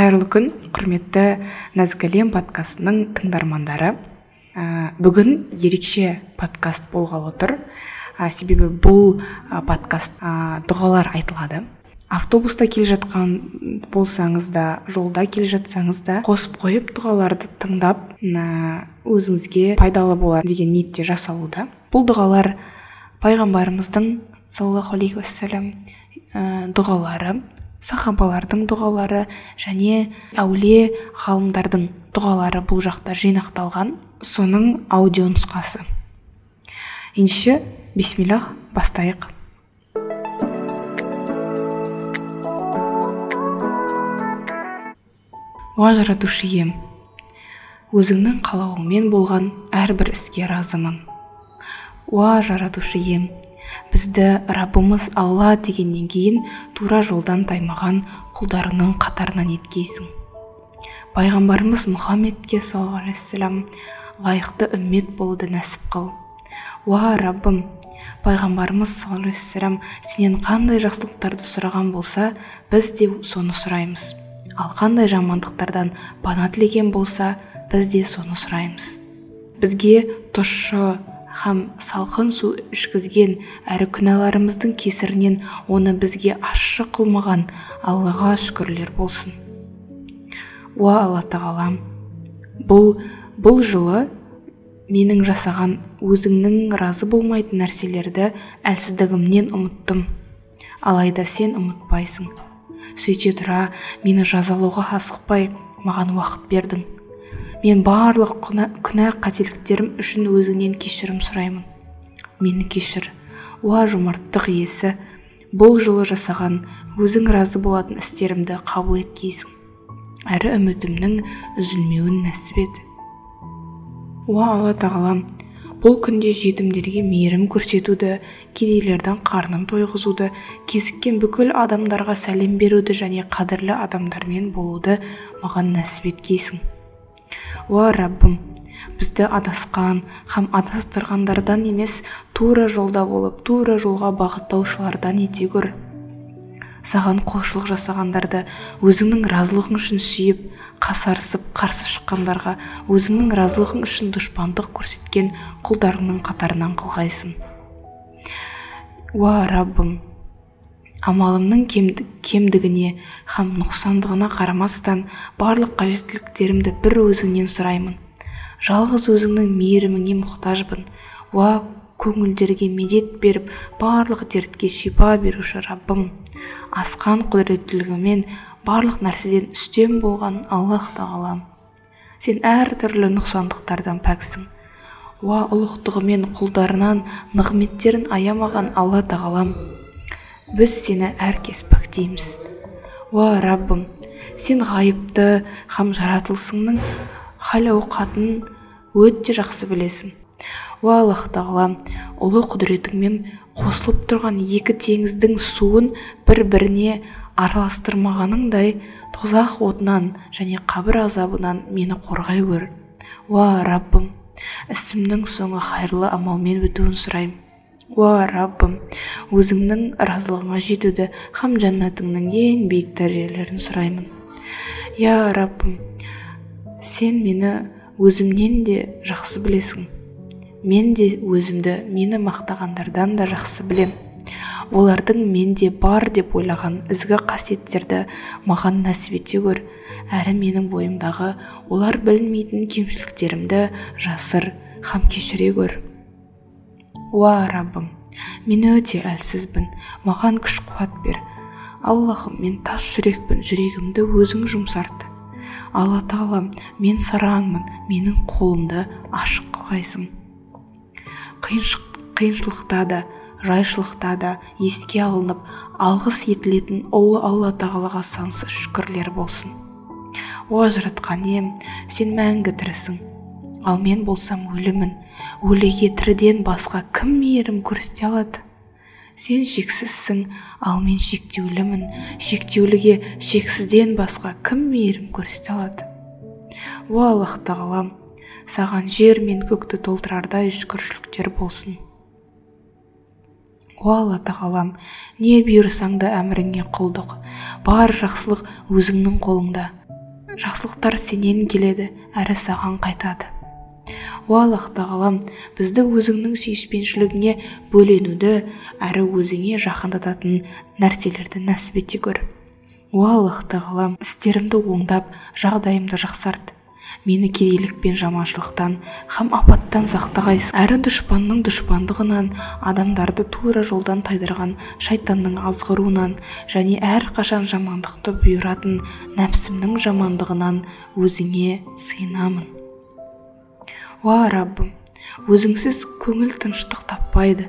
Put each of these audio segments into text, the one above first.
қайырлы күн құрметті нәзік әлем подкастының тыңдармандары. Ә, бүгін ерекше подкаст болғалы тұр. Ә, себебі бұл ә, подкаст ә, дұғалар айтылады. Автобуста келе жатқан болсаңыз да жолда келе жатсаңыз да қосып қойып дұғаларды тыңдап өзіңізге пайдалы болар деген ниетте жасалуда. Бұл дұғалар пайғамбарымыздың саллаллаху алейхи уассалам ә, дұғалары. Сахабалардың дұғалары және әулие ғалымдардың дұғалары бұл жақта жинақталған. Соның аудио нұсқасы. Ендеше бисмиллах бастайық. Уа жаратушы ием өзіңнің қалауыңмен болған әрбір іске разымын. Уа жаратушы ием бізді раббымыз алла дегеннен кейін тура жолдан таймаған құлдарының қатарынан еткейсің. Пайғамбарымыз мұхаммедке саллаллаху алейхи лайықты үммет болуды нәсіп қыл. Уа раббым пайғамбарымыз саллаллаху алейхи сенен қандай жақсылықтарды сұраған болса біз де соны сұраймыз. Ал қандай жамандықтардан пана тілеген болса біз де соны сұраймыз. Бізге тұщы һәм салқын су ішкізген әрі күнәларымыздың кесірінен оны бізге ащы қылмаған аллаға шүкірлер болсын. Уа алла тағалам бұл бұл жылы менің жасаған өзіңнің разы болмайтын нәрселерді әлсіздігімнен ұмыттым. Алайда сен ұмытпайсың. Сөйте тұра мені жазалауға асықпай маған уақыт бердің. Мен барлық күнә, қателіктерім үшін өзіңнен кешірім сұраймын. Мені кешір. Уа жомарттық иесі бұл жылы жасаған өзің разы болатын істерімді қабыл еткейсің. Әрі үмітімнің үзілмеуін нәсіп ет. Уа алла тағалам бұл күнде жетімдерге мейірім көрсетуді кедейлердің қарнын тойғызуды кезіккен бүкіл адамдарға сәлем беруді және қадірлі адамдармен болуды маған нәсіп еткейсің. Уа раббым бізді адасқан һәм адастырғандардан емес тура жолда болып тура жолға бағыттаушылардан ете көр саған құлшылық жасағандарды өзіңнің разылығың үшін сүйіп қасарысып қарсы шыққандарға өзіңнің разылығың үшін дұшпандық көрсеткен құлдарыңның қатарынан қылғайсың уа раббым амалымның кемдігіне һәм нұқсандығына қарамастан барлық қажеттіліктерімді бір өзіңнен сұраймын. Жалғыз өзіңнің мейіріміңе мұқтажбын. Уа көңілдерге медет беріп барлық дертке шипа беруші раббым. Асқан құдіреттілігімен барлық нәрседен үстем болған аллах тағалам. Сен әртүрлі нұқсандықтардан пәксің. Уа ұлықтығымен құлдарынан нығметтерін аямаған алла тағалам. Біз сені әркез пәктейміз уа раббым сен ғайыпты һәм жаратылысыңның хал ауқатын өте жақсы білесің. Уа аллах тағала ұлы құдіретіңмен қосылып тұрған екі теңіздің суын бір біріне араластырмағаныңдай тозақ отынан және қабір азабынан мені қорғай көр уа раббым ісімнің соңы қайырлы амалмен бітуін сұраймын. Уа раббым өзіңнің разылығыңа жетуді һәм жәннатыңның ең биік дәрежелерін сұраймын. Я раббым сен мені өзімнен де жақсы білесің. Мен де өзімді мені мақтағандардан да жақсы білем. Олардың менде бар деп ойлаған ізгі қасиеттерді маған нәсіп ете көр әрі менің бойымдағы олар білмейтін кемшіліктерімді жасыр һәм кешіре көр уа раббым мен өте әлсізбін маған күш қуат бер. Аллахым мен тас жүрекпін жүрегімді өзің жұмсарт. Алла тағалам мен сараңмын менің қолымды ашық қылғайсың қиыншылықта да жайшылықта да еске алынып алғыс етілетін ұлы алла тағалаға сансыз шүкірлер болсын. О жаратқан ием сен мәңгі тірісің. Ал мен болсам өлімін өліге тіріден басқа кім мейірім көрсете алады? Сен шексізсің ал мен шектеулімін. Шектеуліге шексізден басқа кім мейірім көрсете алады? О аллах тағалам саған жер мен көкті толтырардай шүкіршіліктер болсын. О алла тағалам не бұйырсаң да әміріңе құлдық. Бар жақсылық өзіңнің қолыңда. Жақсылықтар сенен келеді әрі саған қайтады. Уа аллах тағалам бізді өзіңнің сүйіспеншілігіңе бөленуді әрі өзіңе жақындататын нәрселерді нәсіп ете көр. Уа аллах тағалам істерімді оңдап жағдайымды жақсарт. Мені кедейлік пен жаманшылықтан һәм апаттан сақтағайсың әрі дұшпанның дұшпандығынан адамдарды тура жолдан тайдырған шайтанның азғыруынан және әрқашан жамандықты бұйыратын нәпсімнің жамандығынан өзіңе сыйынамын. Уа раббым өзіңсіз көңіл тыныштық таппайды.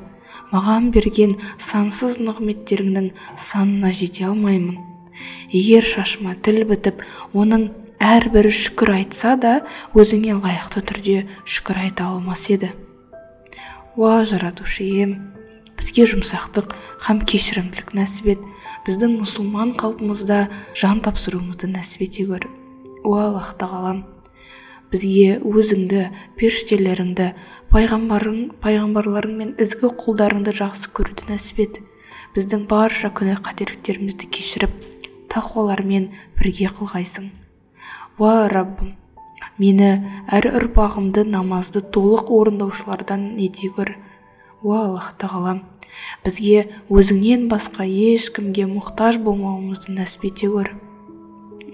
Маған берген сансыз нығметтеріңнің санына жете алмаймын. Егер шашыма тіл бітіп оның әрбірі шүкір айтса да өзіңе лайықты түрде шүкір айта алмас еді. Уа жаратушы ием бізге жұмсақтық һәм кешірімділік нәсіп ет. Біздің мұсылман қалпымызда жан тапсыруымызды нәсіп ете көр уа аллах тағалам бізге өзіңді періштелеріңді пайғамбарың пайғамбарларың мен ізгі құлдарыңды жақсы көруді нәсіп ет. Біздің барша күнә қателіктерімізді кешіріп тақуалармен бірге қылғайсың. Уа раббым мені әр ұрпағымды намазды толық орындаушылардан ете көр. Уа аллах тағалам бізге өзіңнен басқа ешкімге мұқтаж болмауымызды нәсіп ете көр.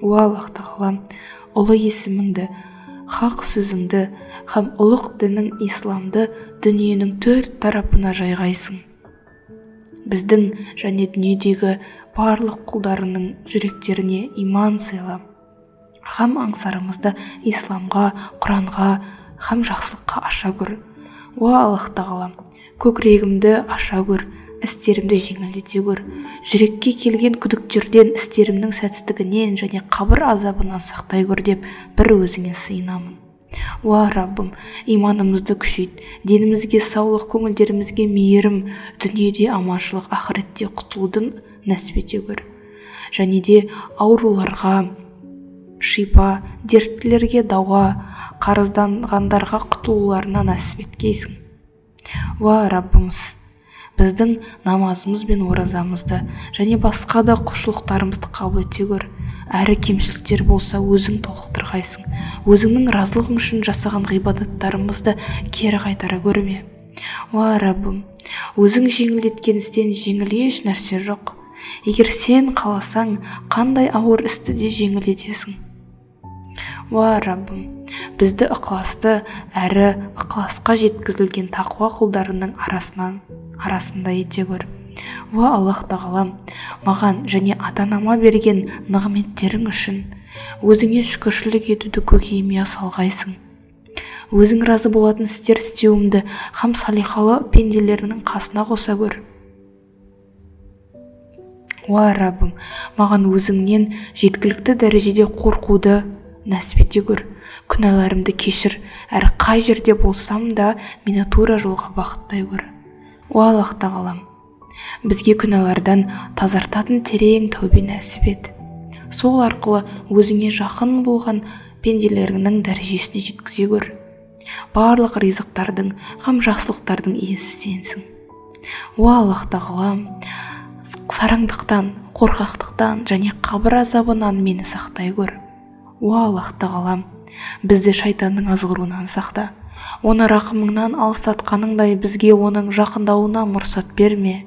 Уа аллах тағалам ұлы есіміңді хақ сөзіңді һәм ұлық дінің исламды дүниенің төрт тарапына жайғайсың. Біздің және дүниедегі барлық құлдарының жүректеріне иман сыйла һәм аңсарымызды исламға құранға һәм жақсылыққа аша көр уа аллах тағалам көкірегімді аша көр істерімді жеңілдете көр жүрекке келген күдіктерден істерімнің сәтсіздігінен және қабір азабынан сақтай көр деп бір өзіңе сыйынамын. Уа раббым иманымызды күшейт. Денімізге саулық көңілдерімізге мейірім дүниеде аманшылық ақыретте құтылуды нәсіп ете көр және де ауруларға шипа дерттілерге дауа қарызданғандарға құтылуларына нәсіп еткейсің. Уа раббымыз біздің намазымыз бен оразамызды және басқа да құлшылықтарымызды қабыл ете көр әрі кемшіліктер болса өзің толықтырғайсың. Өзіңнің разылығың үшін жасаған ғибадаттарымызды кері қайтара көрме. Уа раббым өзің жеңілдеткен істен жеңіл еш нәрсе жоқ. Егер сен қаласаң қандай ауыр істі де жеңілдетесің. Уа раббым бізді ықыласты әрі ықыласқа жеткізілген тақуа құлдарының арасынан арасында ете көр уа аллах тағалам маған және ата анама берген нығметтерің үшін өзіңе шүкіршілік етуді көкейіме салғайсың. Өзің разы болатын істер істеуімді һәм салихалы пенделеріңнің қасына қоса көр уа раббым маған өзіңнен жеткілікті дәрежеде қорқуды нәсіп ете көр күнәларымды кешір. Әрі қай жерде болсам да мені тура жолға бағыттай көр о аллах тағалам бізге күнәлардан тазартатын терең тәубе нәсіп ет. Сол арқылы өзіңе жақын болған пенделеріңнің дәрежесіне жеткізе көр барлық ризықтардың һәм жақсылықтардың иесі сенсің. О аллах тағалам сараңдықтан қорқақтықтан және қабір азабынан мені сақтай көр уа аллах тағалам бізді шайтанның азғыруынан сақта. Оны рақымыңнан алыстатқаныңдай бізге оның жақындауына мұрсат берме.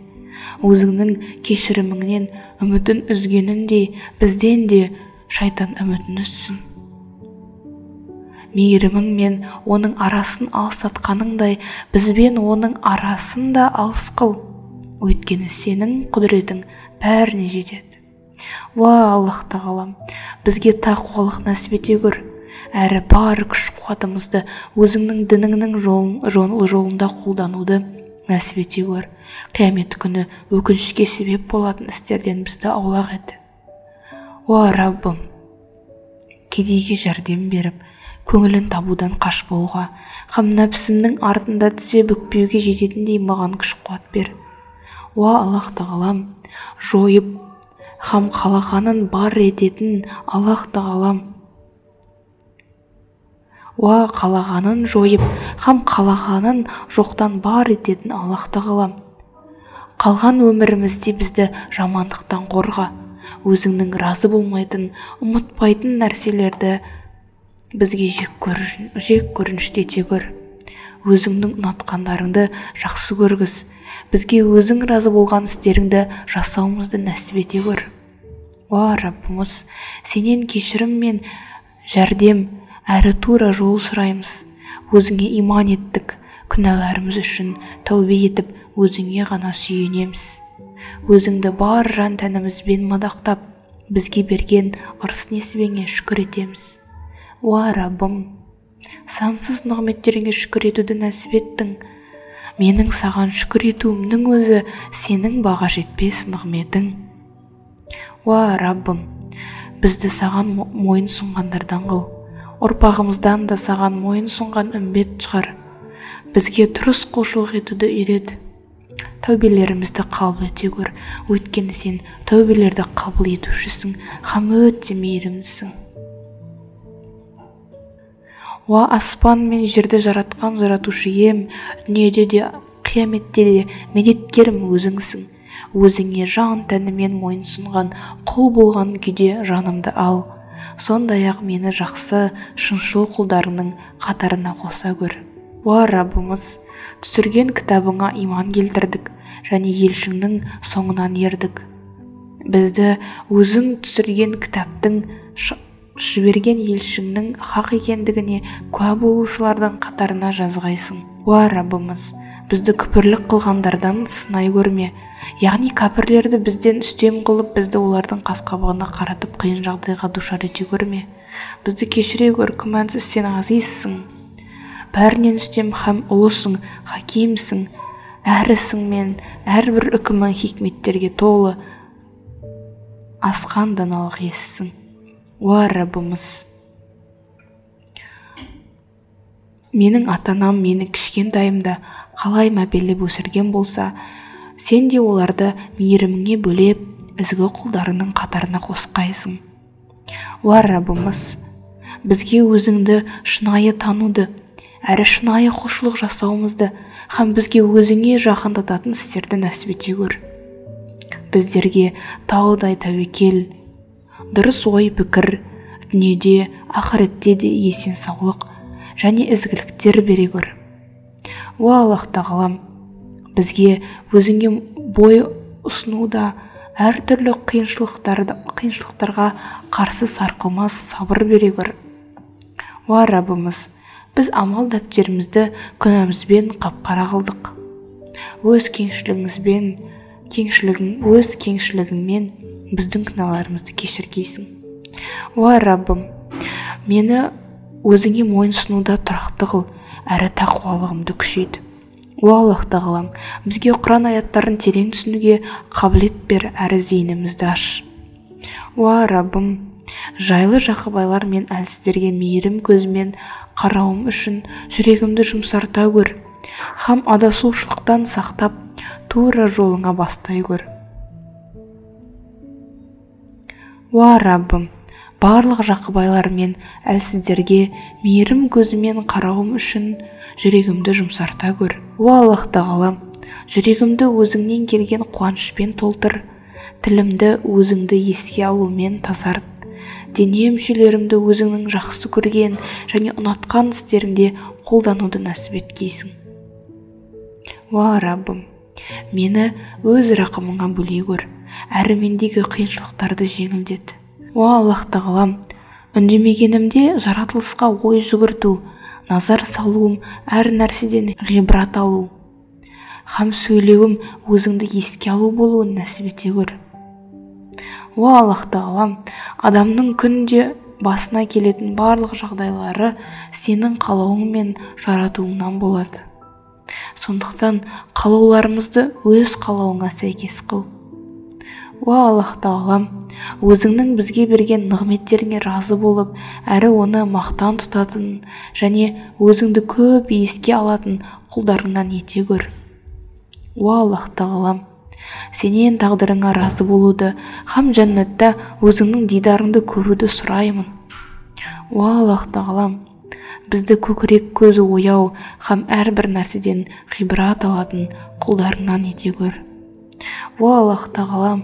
Өзіңнің кешіріміңнен үмітін үзгеніндей бізден де шайтан үмітін үзсін. Мейіріміңмен оның арасын алыстатқаныңдай бізбен оның арасын да алыс қыл. Өйткені сенің құдіретің бәріне жетеді. Уа аллах тағалам бізге тақуалық нәсіп ете көр әрі бар күш қуатымызды өзіңнің дініңнің жолында қолдануды нәсіп ете көр қиямет күні өкінішке себеп болатын істерден бізді аулақ ет. Уа раббым кедейге жәрдем беріп көңілін табудан қашпауға һәм нәпсімнің артында тізе бүкпеуге жететіндей маған күш қуат бер. Уа аллах тағалам жойып һәм қалағанын бар ететін аллах тағалам уа қалағанын жойып һәм қалағанын жоқтан бар ететін аллах тағалам қалған өмірімізде бізді жамандықтан қорға өзіңнің разы болмайтын ұмытпайтын нәрселерді бізге жек, көрініш, ете көр. Өзіңнің ұнатқандарыңды жақсы көргіз. Бізге өзің разы болған істеріңді жасауымызды нәсіп ете көр. Уа раббымыз сенен кешірім мен жәрдем әрі тура жол сұраймыз. Өзіңе иман еттік күнәларымыз үшін тәубе етіп өзіңе ғана сүйенеміз. Өзіңді бар жан тәнімізбен мадақтап бізге берген ырыс несібеңе шүкір етеміз. Уа раббым сансыз нығметтеріңе шүкір етуді нәсіп еттің. Менің саған шүкір етуімнің өзі сенің баға жетпес нығметің. Уа раббым бізді саған мойын сұнғандардан қыл. Ұрпағымыздан да саған мойын сұнған үмбет шығар. Бізге дұрыс құлшылық етуді үйрет. Тәубелерімізді қабыл ете көр өйткені сен тәубелерді қабыл етушісің һәм өте мейірімдісің уа аспан мен жерді жаратқан жаратушы ем дүниеде де қияметте де медеткерім өзіңсің. Өзіңе жан тәнімен мойынсұнған құл болған күйде жанымды ал. Сондай ақ мені жақсы шыншыл құлдарыңның қатарына қоса көр. Уа раббымыз түсірген кітабыңа иман келтірдік және елшіңнің соңынан ердік. Бізді өзің түсірген кітаптың жіберген елшіңнің хақ екендігіне куә болушылардың қатарына жазғайсың. Уа раббымыз бізді күпірлік қылғандардан сынай көрме. Яғни кәпірлерді бізден үстем қылып бізді олардың қас қабығына қаратып қиын жағдайға душар ете көрме. Бізді кешіре көр күмәнсіз сен азизсың. Бәрінен үстем һәм ұлысың хакимсің әр ісің мен әрбір үкімің хикметтерге толы асқан даналық иесісің уа раббымыз. Менің ата анам мені кішкентайымда қалай мәпелеп өсірген болса сен де оларды мейіріміңе бөлеп ізгі құлдарыңның қатарына қосқайсың. Уа раббымыз бізге өзіңді шынайы тануды әрі шынайы құлшылық жасауымызды һәм бізге өзіңе жақындататын істерді нәсіп ете көр біздерге таудай тәуекел дұрыс ой пікір дүниеде ақыретте де есен саулық және ізгіліктер бере көр уа аллах тағалам бізге өзіңе бой ұсынуда әртүрлі қиыншылықтарды қиыншылықтарға қарсы сарқылмас сабыр бере көр уа раббымыз біз амал дәптерімізді күнәмізбен қап-қара қылдық. Өз кеңшілігіңізбен кеңшілігің өз кеңшілігіңмен біздің күнәларымызды кешіргейсің. Уа раббым мені өзіңе мойынсұнуда тұрақты қыл әрі тақуалығымды күшейт. Уа аллах тағалам бізге құран аяттарын терең түсінуге қабілет бер әрі зейінімізді аш. Уа раббым жайлы жақыбайлар мен әлсіздерге мейірім көзімен қарауым үшін жүрегімді жұмсарта көр һәм адасушылықтан сақтап тура жолыңа бастай көр уа раббым барлық жақыбайлар мен әлсіздерге мейірім көзімен қарауым үшін жүрегімді жұмсарта көр. Уа аллах тағалам жүрегімді өзіңнен келген қуанышпен толтыр. Тілімді өзіңді еске алумен тазарт. Дене мүшелерімді өзіңнің жақсы көрген және ұнатқан істеріңде қолдануды нәсіп еткейсің уа раббым мені өз рақымыңа бөлей көр әрі мендегі қиыншылықтарды жеңілдет. Уа аллах тағалам үндемегенімде жаратылысқа ой жүгірту назар салуым әр нәрседен ғибрат алу. Һәм сөйлеуім өзіңді еске алу болуын нәсіп ете көр уа аллах тағалам адамның күнде басына келетін барлық жағдайлары сенің қалауың мен жаратуыңнан болады. Сондықтан қалауларымызды өз қалауыңа сәйкес қыл. Уа аллах тағалам өзіңнің бізге берген нығметтеріңе разы болып әрі оны мақтан тұтатын және өзіңді көп еске алатын құлдарыңнан ете көр уа аллах тағалам сенен тағдырыңа разы болуды һәм жәннатта өзіңнің дидарыңды көруді сұраймын. Уа аллах тағалам бізді көкірек көзі ояу һәм әрбір нәрседен ғибрат алатын құлдарыңнан ете көр уа аллах тағалам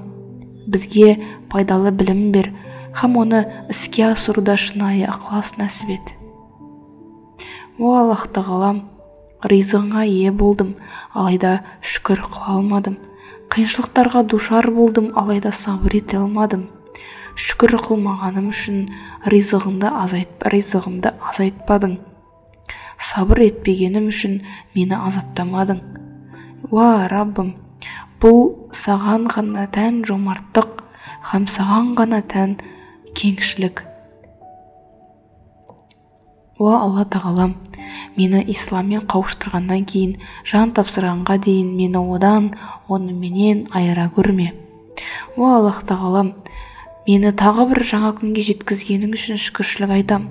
бізге пайдалы білім бер һәм оны іске асыруда шынайы ықылас нәсіп ет. О аллах тағалам ризығыңа ие болдым алайда шүкір қыла алмадым. Қиыншылықтарға душар болдым алайда сабыр ете алмадым. Шүкір қылмағаным үшін азайт ризығымды азайтпадың. Сабыр етпегенім үшін мені азаптамадың. Уа раббым бұл саған ғана тән жомарттық һәм саған ғана тән кеңшілік. Уа алла тағалам мені исламмен қауыштырғаннан кейін жан тапсырғанға дейін мені одан менен айыра көрме. О аллах тағалам мені тағы бір жаңа күнге жеткізгенің үшін шүкіршілік айтам.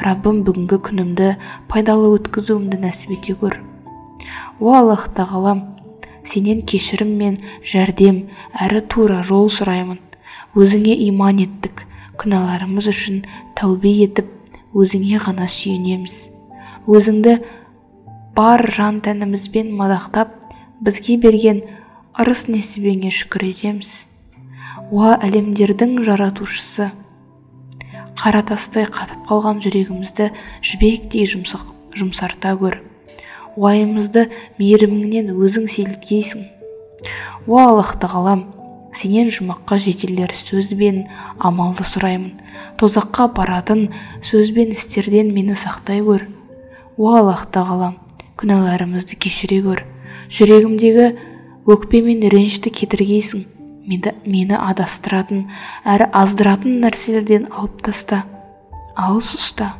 Раббым бүгінгі күнімді пайдалы өткізуімді нәсіп ете көр. О аллах тағалам сенен кешірім мен жәрдем әрі тура жол сұраймын. Өзіңе иман еттік. Күнәларымыз үшін тәубе етіп өзіңе ғана сүйенеміз. Өзіңді бар жан тәнімізбен мадақтап бізге берген ырыс несібеңе шүкір етеміз. Уа әлемдердің жаратушысы. Қара тастай қатып қалған жүрегімізді жібектей жұмсарта көр уайымызды мейіріміңнен өзің селкейсің. О аллах тағалам сенен жұмаққа жетелер сөз бен амалды сұраймын. Тозаққа баратын сөз бен істерден мені сақтай көр о аллах тағалам күнәларымызды кешіре көр жүрегімдегі өкпе мен ренішті кетіргейсің. Мені, мені адастыратын әрі аздыратын нәрселерден алып таста. Алыс ұста.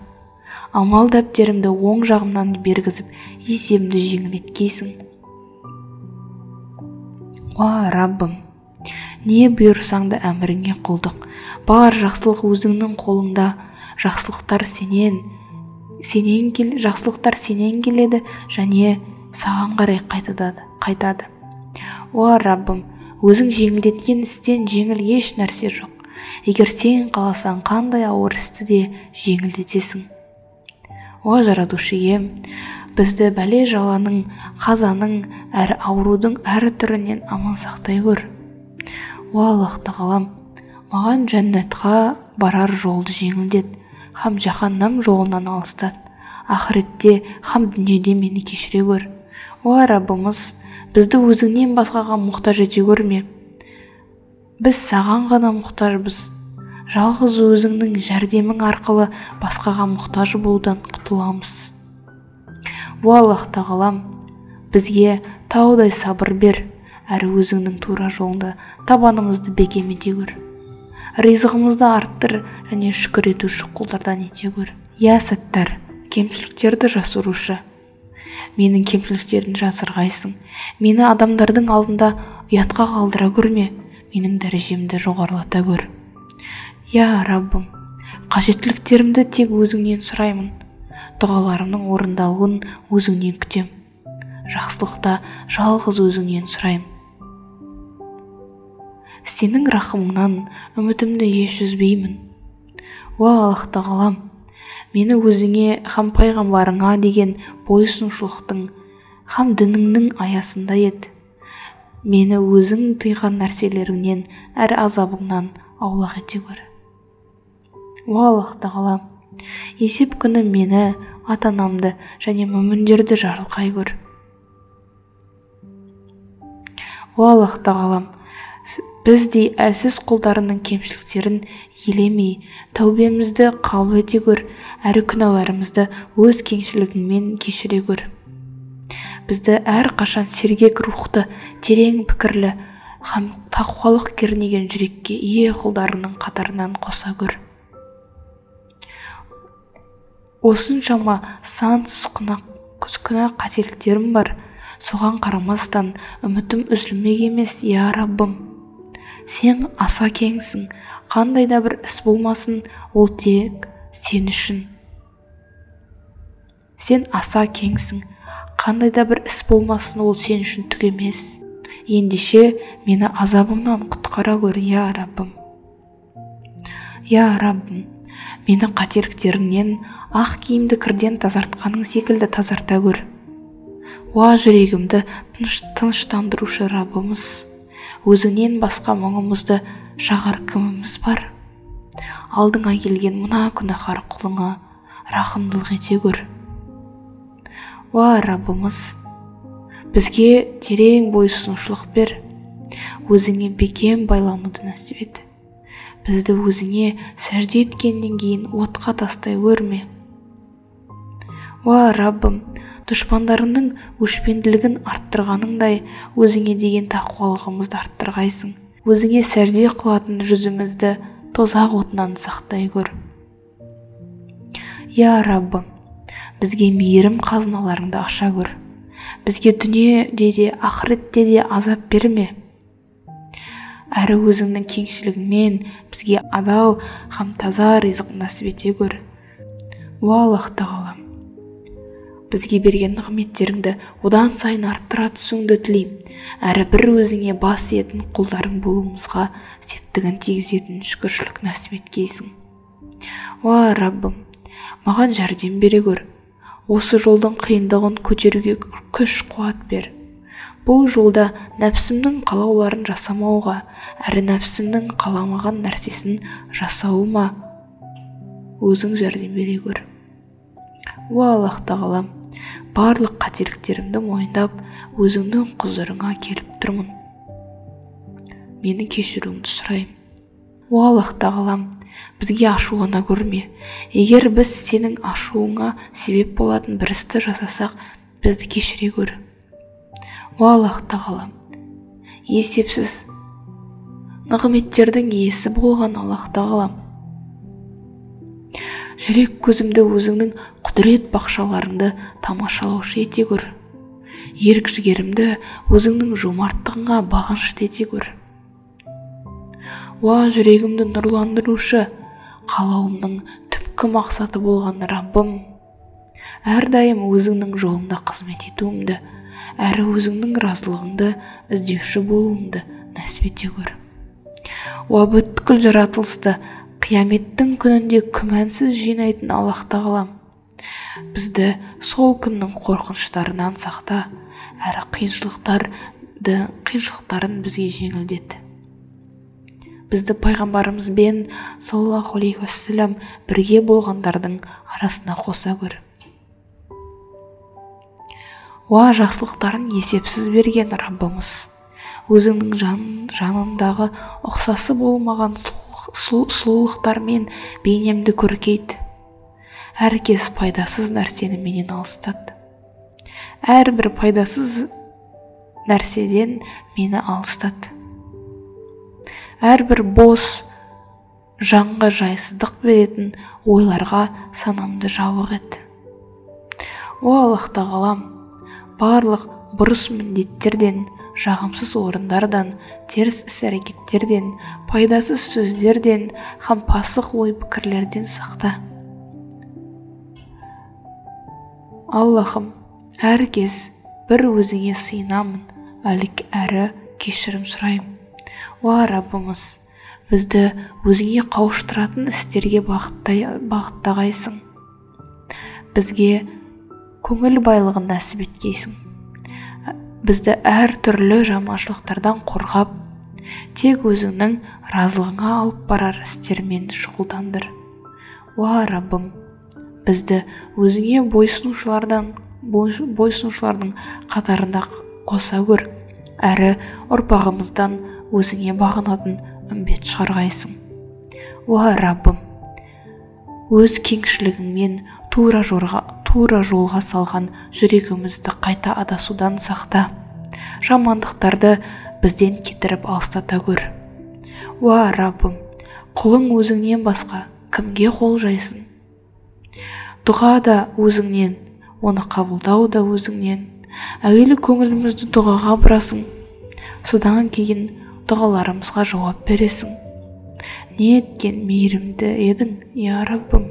Амал дәптерімді оң жағымнан бергізіп есемді жеңілеткейсің. Уа раббым не бұйырсаң да әміріңе құлдық. Бар жақсылық өзіңнің қолыңда. Жақсылықтар сенен сенен кел жақсылықтар сенен келеді және саған қарай қайтады қайтады. Уа раббым өзің жеңілдеткен істен жеңіл еш нәрсе жоқ. Егер сен қаласаң қандай ауыр істі де жеңілдетесің. О жаратушы ием бізді бәле жаланың қазаның әрі аурудың әр түрінен аман сақтай көр о аллах тағалам маған жәннатқа барар жолды жеңілдет. Һәм жаһаннам жолынан алыстат. Ақыретте һәм дүниеде мені кешіре көр о раббымыз бізді өзіңнен басқаға мұқтаж ете көрме біз саған ғана мұқтажбыз. Жалғыз өзіңнің жәрдемің арқылы басқаға мұқтаж болудан құтыламыз. О аллах тағалам бізге таудай сабыр бер. Әрі өзіңнің тура жолыңда табанымызды бекем ете көр. Ризығымызды арттыр және шүкір етуші құлдардан ете көр. Иә сәттар кемшіліктерді жасырушы. Менің кемшіліктерімді жасырғайсың. Мені адамдардың алдында ұятқа қалдыра көрме менің дәрежемді жоғарылата көр иә раббым қажеттіліктерімді тек өзіңнен сұраймын. Дұғаларымның орындалуын өзіңнен күтем. Жақсылықта жалғыз өзіңнен сұраймын сенің рахымыңнан үмітімді еш үзбеймін. Уа аллах тағалам мені өзіңе һәм пайғамбарыңа деген бойұсынушылықтың һәм дініңнің аясында ет. Мені өзің тыйған нәрселеріңнен әр азабыңнан аулақ ете көр о аллах тағала есеп күні мені ата анамды және мүміндерді жарылқай көр о аллах тағалам біздей әлсіз құлдарының кемшіліктерін елемей тәубемізді қабыл ете көр әрі күнәларымызды өз кеңшілігіңмен кешіре көр бізді әр қашан сергек рухты терең пікірлі һәм тақуалық кернеген жүрекке ие құлдарының қатарынан қоса көр осыншама сансыз күнә қателіктерім бар. Соған қарамастан үмітім үзілмек емес я раббым. Сен аса кеңсің. Қандай да бір іс болмасын ол тек сен үшін. Сен аса кеңсің. Қандай да бір іс болмасын ол сен үшін түк емес. Ендеше мені азабыңнан құтқара көр я раббым. Я раббым мені қателіктеріңнен ақ киімді кірден тазартқаның секілді тазарта көр уа жүрегімді тыныш, тыныштандырушы раббымыз. Өзіңнен басқа мұңымызды шағар кіміміз бар? Алдыңа келген мына күнәһар құлыңа рахымдылық ете көр уа раббымыз бізге терең бойсұнушылық бер. Өзіңе бекем байлануды нәсіп ет. Бізді өзіңе сәжде еткеннен кейін отқа тастай көрме уа раббым дұшпандарыңның өшпенділігін арттырғаныңдай өзіңе деген тақуалығымызды арттырғайсың. Өзіңе сәжде қылатын жүзімізді тозақ отынан сақтай көр я раббым бізге мейірім қазыналарыңды аша көр бізге дүниеде де ақыретте де азап берме. Әрі өзіңнің кеңшілігіңмен бізге адал һәм таза ризық нәсіп ете көр уа аллах тағалам бізге берген нығметтеріңді одан сайын арттыра түсуіңді тілеймін. Әрі бір өзіңе бас иетін құлдарың болуымызға септігін тигізетін шүкіршілік нәсіп еткейсің. Уа раббым маған жәрдем бере көр осы жолдың қиындығын көтеруге күш қуат бер. Бұл жолда нәпсімнің қалауларын жасамауға әрі нәпсімнің қаламаған нәрсесін жасауыма өзің жәрдем бере көр уа аллах тағалам барлық қателіктерімді мойындап өзіңнің құзырыңа келіп тұрмын. Мені кешіруіңді сұраймын. О аллах тағалам бізге ашулана көрме. Егер біз сенің ашуыңа себеп болатын бір істі жасасақ бізді кешіре көр. О аллах тағалам есепсіз. Нығметтердің иесі болған аллах тағалам жүрек көзімді өзіңнің құдірет бақшаларыңды тамашалаушы ете көр ерік жігерімді өзіңнің жомарттығыңа бағынышты ете көр уа жүрегімді нұрландырушы қалауымның түпкі мақсаты болған раббым әрдайым өзіңнің жолында қызмет етуімді әрі өзіңнің разылығыңды іздеуші болуымды нәсіп ете көр уа бүткіл жаратылысты қияметтің күнінде күмәнсіз жинайтын аллах тағалам бізді сол күннің қорқыныштарынан сақта әрі қиыншылықтарды қиыншылықтарын бізге жеңілдет бізді пайғамбарымызбен саллаллаху алейхи уассалам бірге болғандардың арасына қоса көр. Уа жақсылықтарын есепсіз берген раббымыз. Өзіңнің жан, жанындағы ұқсасы болмаған сұлулықтармен бейнемді көркейт. Әркез пайдасыз нәрсені менен алыстат. Әрбір пайдасыз нәрседен мені алыстат. Әрбір бос жанға жайсыздық беретін ойларға санамды жабық ет. О аллах тағалам барлық бұрыс міндеттерден жағымсыз орындардан теріс іс әрекеттерден пайдасыз сөздерден һәм пасық ой пікірлерден сақта аллахым әр кез бір өзіңе сыйынамын әрі кешірім сұраймын. Уа раббымыз бізді өзіңе қауыштыратын істерге бағыттағайсың. Бізге көңіл байлығын нәсіп еткейсің. Бізді әр түрлі жаманшылықтардан қорғап тек өзіңнің разылығыңа алып барар істермен шұғылдандыр. Уа раббым бізді өзіңе бойсынушылардан бойсынушылардың қатарында қоса көр. Әрі ұрпағымыздан өзіңе бағынатын үмбет шығарғайсың. Уа раббым өз кеңшілігіңмен тура жорға тура жолға салған жүрегімізді қайта адасудан сақта. Жамандықтарды бізден кетіріп алыстата көр уа раббым құлың өзіңнен басқа кімге қол жайсын? Дұға да өзіңнен оны қабылдау да өзіңнен. Әуелі көңілімізді дұғаға бұрасың. Содан кейін дұғаларымызға жауап бересің. Не еткен мейірімді едің я раббым?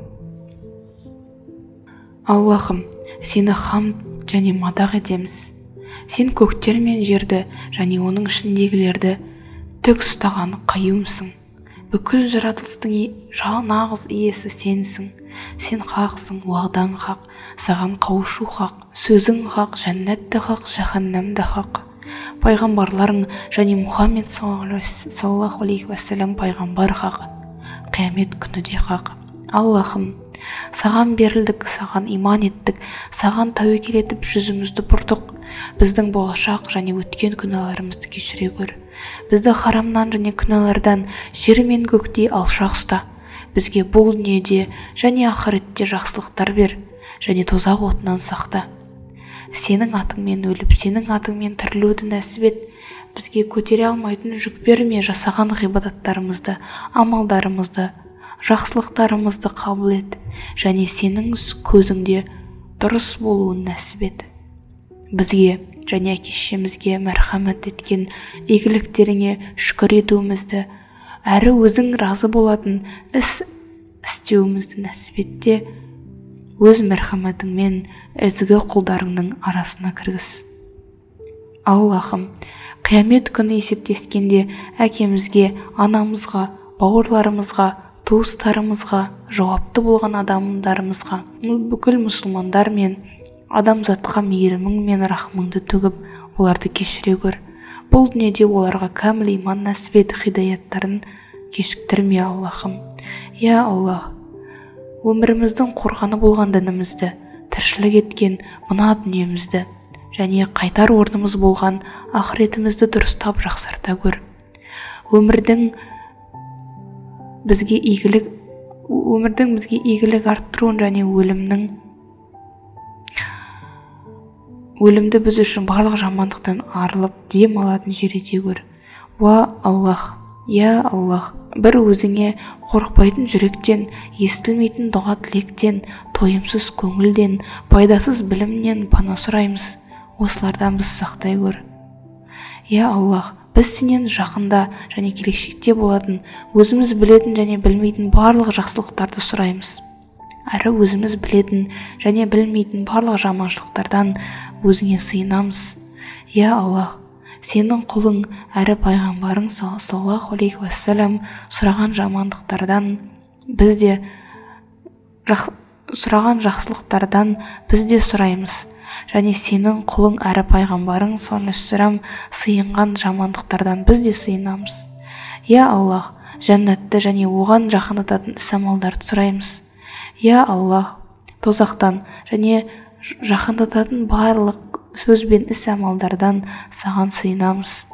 Аллахым сені хамд және мадақ етеміз. Сен көктер мен жерді және оның ішіндегілерді тік ұстаған қаюмсың. Бүкіл жаратылыстың нағыз иесі сенсің. Сен хақсың уағдаң хақ саған қауышу хақ сөзің хақ жәннат та хақ жаһаннам да хақ. Пайғамбарларың және мұхаммед саллаллаху алейхи уассалам пайғамбар хақ. Қиямет күні де хақ. Аллахым саған берілдік саған иман еттік саған тәуекел етіп жүзімізді бұрдық. Біздің болашақ және өткен күнәларымызды кешіре көр бізді харамнан және күнәлардан жер мен көктей алшақ ұста. Бізге бұл дүниеде және ақыретте жақсылықтар бер және тозақ отынан сақта. Сенің атыңмен өліп сенің атыңмен тірілуді нәсіп ет. Бізге көтере алмайтын жүк берме жасаған ғибадаттарымызды амалдарымызды жақсылықтарымызды қабыл ет және сенің көзіңде дұрыс болуын нәсіп ет. Бізге және әке шешемізге мәрхамет еткен игіліктеріңе шүкір етуімізді әрі өзің разы болатын іс істеуімізді нәсіп ет те өз мәрхамәтіңмен ізгі құлдарыңның арасына кіргіз. Аллахым қиямет күні есептескенде әкемізге анамызға бауырларымызға туыстарымызға жауапты болған адамдарымызға бүкіл мұсылмандар мен адамзатқа мейірімің мен рахмыңды төгіп оларды кешіре көр бұл дүниеде оларға кәміл иман нәсіп ет хидаяттарын кешіктірме аллахым. Иә аллах өміріміздің қорғаны болған дінімізді тіршілік еткен мына дүниемізді және қайтар орнымыз болған ақыретімізді дұрыстап жақсарта көр өмірдің бізге игілік өмірдің бізге игілік арттыруын және өлімнің өлімді біз үшін барлық жамандықтан арылып дем алатын жер ете көр уа аллах иә аллах бір өзіңе қорықпайтын жүректен естілмейтін дұға тілектен тойымсыз көңілден пайдасыз білімнен пана сұраймыз. Осылардан біз сақтай көр иә аллах біз сенен жақында және келешекте болатын өзіміз білетін және білмейтін барлық жақсылықтарды сұраймыз. Әрі өзіміз білетін және білмейтін барлық жаманшылықтардан өзіңе сыйынамыз. Иә аллах сенің құлың әрі пайғамбарың саллаллаху алейхи уассалам сұраған жамандықтардан біз де жақ, сұраған жақсылықтардан біз де сұраймыз. Және сенің құлың әрі пайғамбарың саллаллаху сыйынған жамандықтардан біз де сыйынамыз. Иә аллах жәннатты және оған жақындататын іс амалдарды сұраймыз. Иә аллах тозақтан және жақындататын барлық сөз бен іс амалдардан саған сыйынамыз.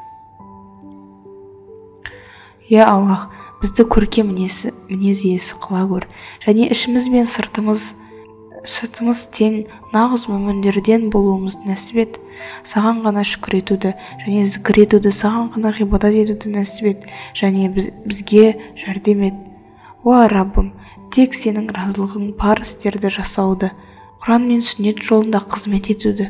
Иә аллах бізді көркем мінез иесі қыла көр және ішіміз бен сыртымыз сыртымыз тең нағыз мүміндерден болуымызды нәсіп ет. Саған ғана шүкір етуді және зікір етуді саған ғана ғибадат етуді нәсіп ет және бізге жәрдем ет. Уа раббым тек сенің разылығың бар істерді жасауды құран мен сүннет жолында қызмет етуді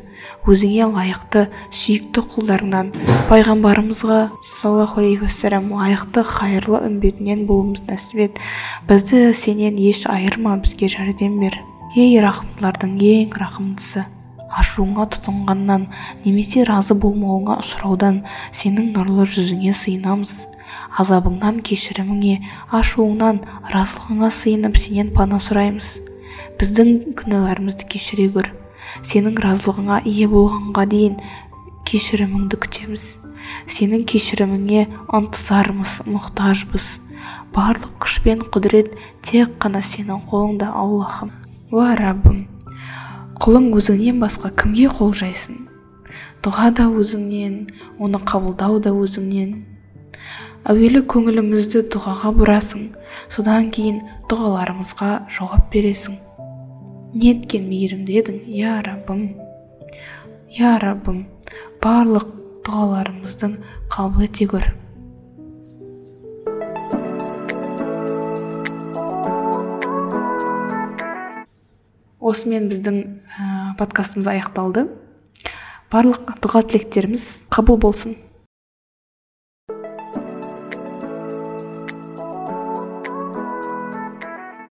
өзіңе лайықты сүйікті құлдарыңнан пайғамбарымызға саллаллаху алейхи уассалам лайықты қайырлы үмбетінен болуымызды нәсіп ет. Бізді сенен еш айырма бізге жәрдем бер. Ей рахымдылардың ең рахымдысы. Ашуыңа тұтынғаннан немесе разы болмауыңа ұшыраудан сенің нұрлы жүзіңе сыйынамыз. Азабыңнан кешіріміңе ашуыңнан разылығыңа сыйынып сенен пана сұраймыз. Біздің күнәларымызды кешіре көр сенің разылығыңа ие болғанға дейін кешіріміңді күтеміз. Сенің кешіріміңе ынтызармыз мұқтажбыз. Барлық күш пен құдірет тек қана сенің қолыңда аллахым. Уа раббым құлың өзіңнен басқа кімге қол жайсын? Дұға да өзіңнен оны қабылдау да өзіңнен. Әуелі көңілімізді дұғаға бұрасың содан кейін дұғаларымызға жауап бересің. Неткен мейірімді едің я раббым. Я раббым барлық дұғаларымыздың қабыл ете осымен біздің ә, подкастымыз аяқталды. Барлық дұға тілектеріміз қабыл болсын.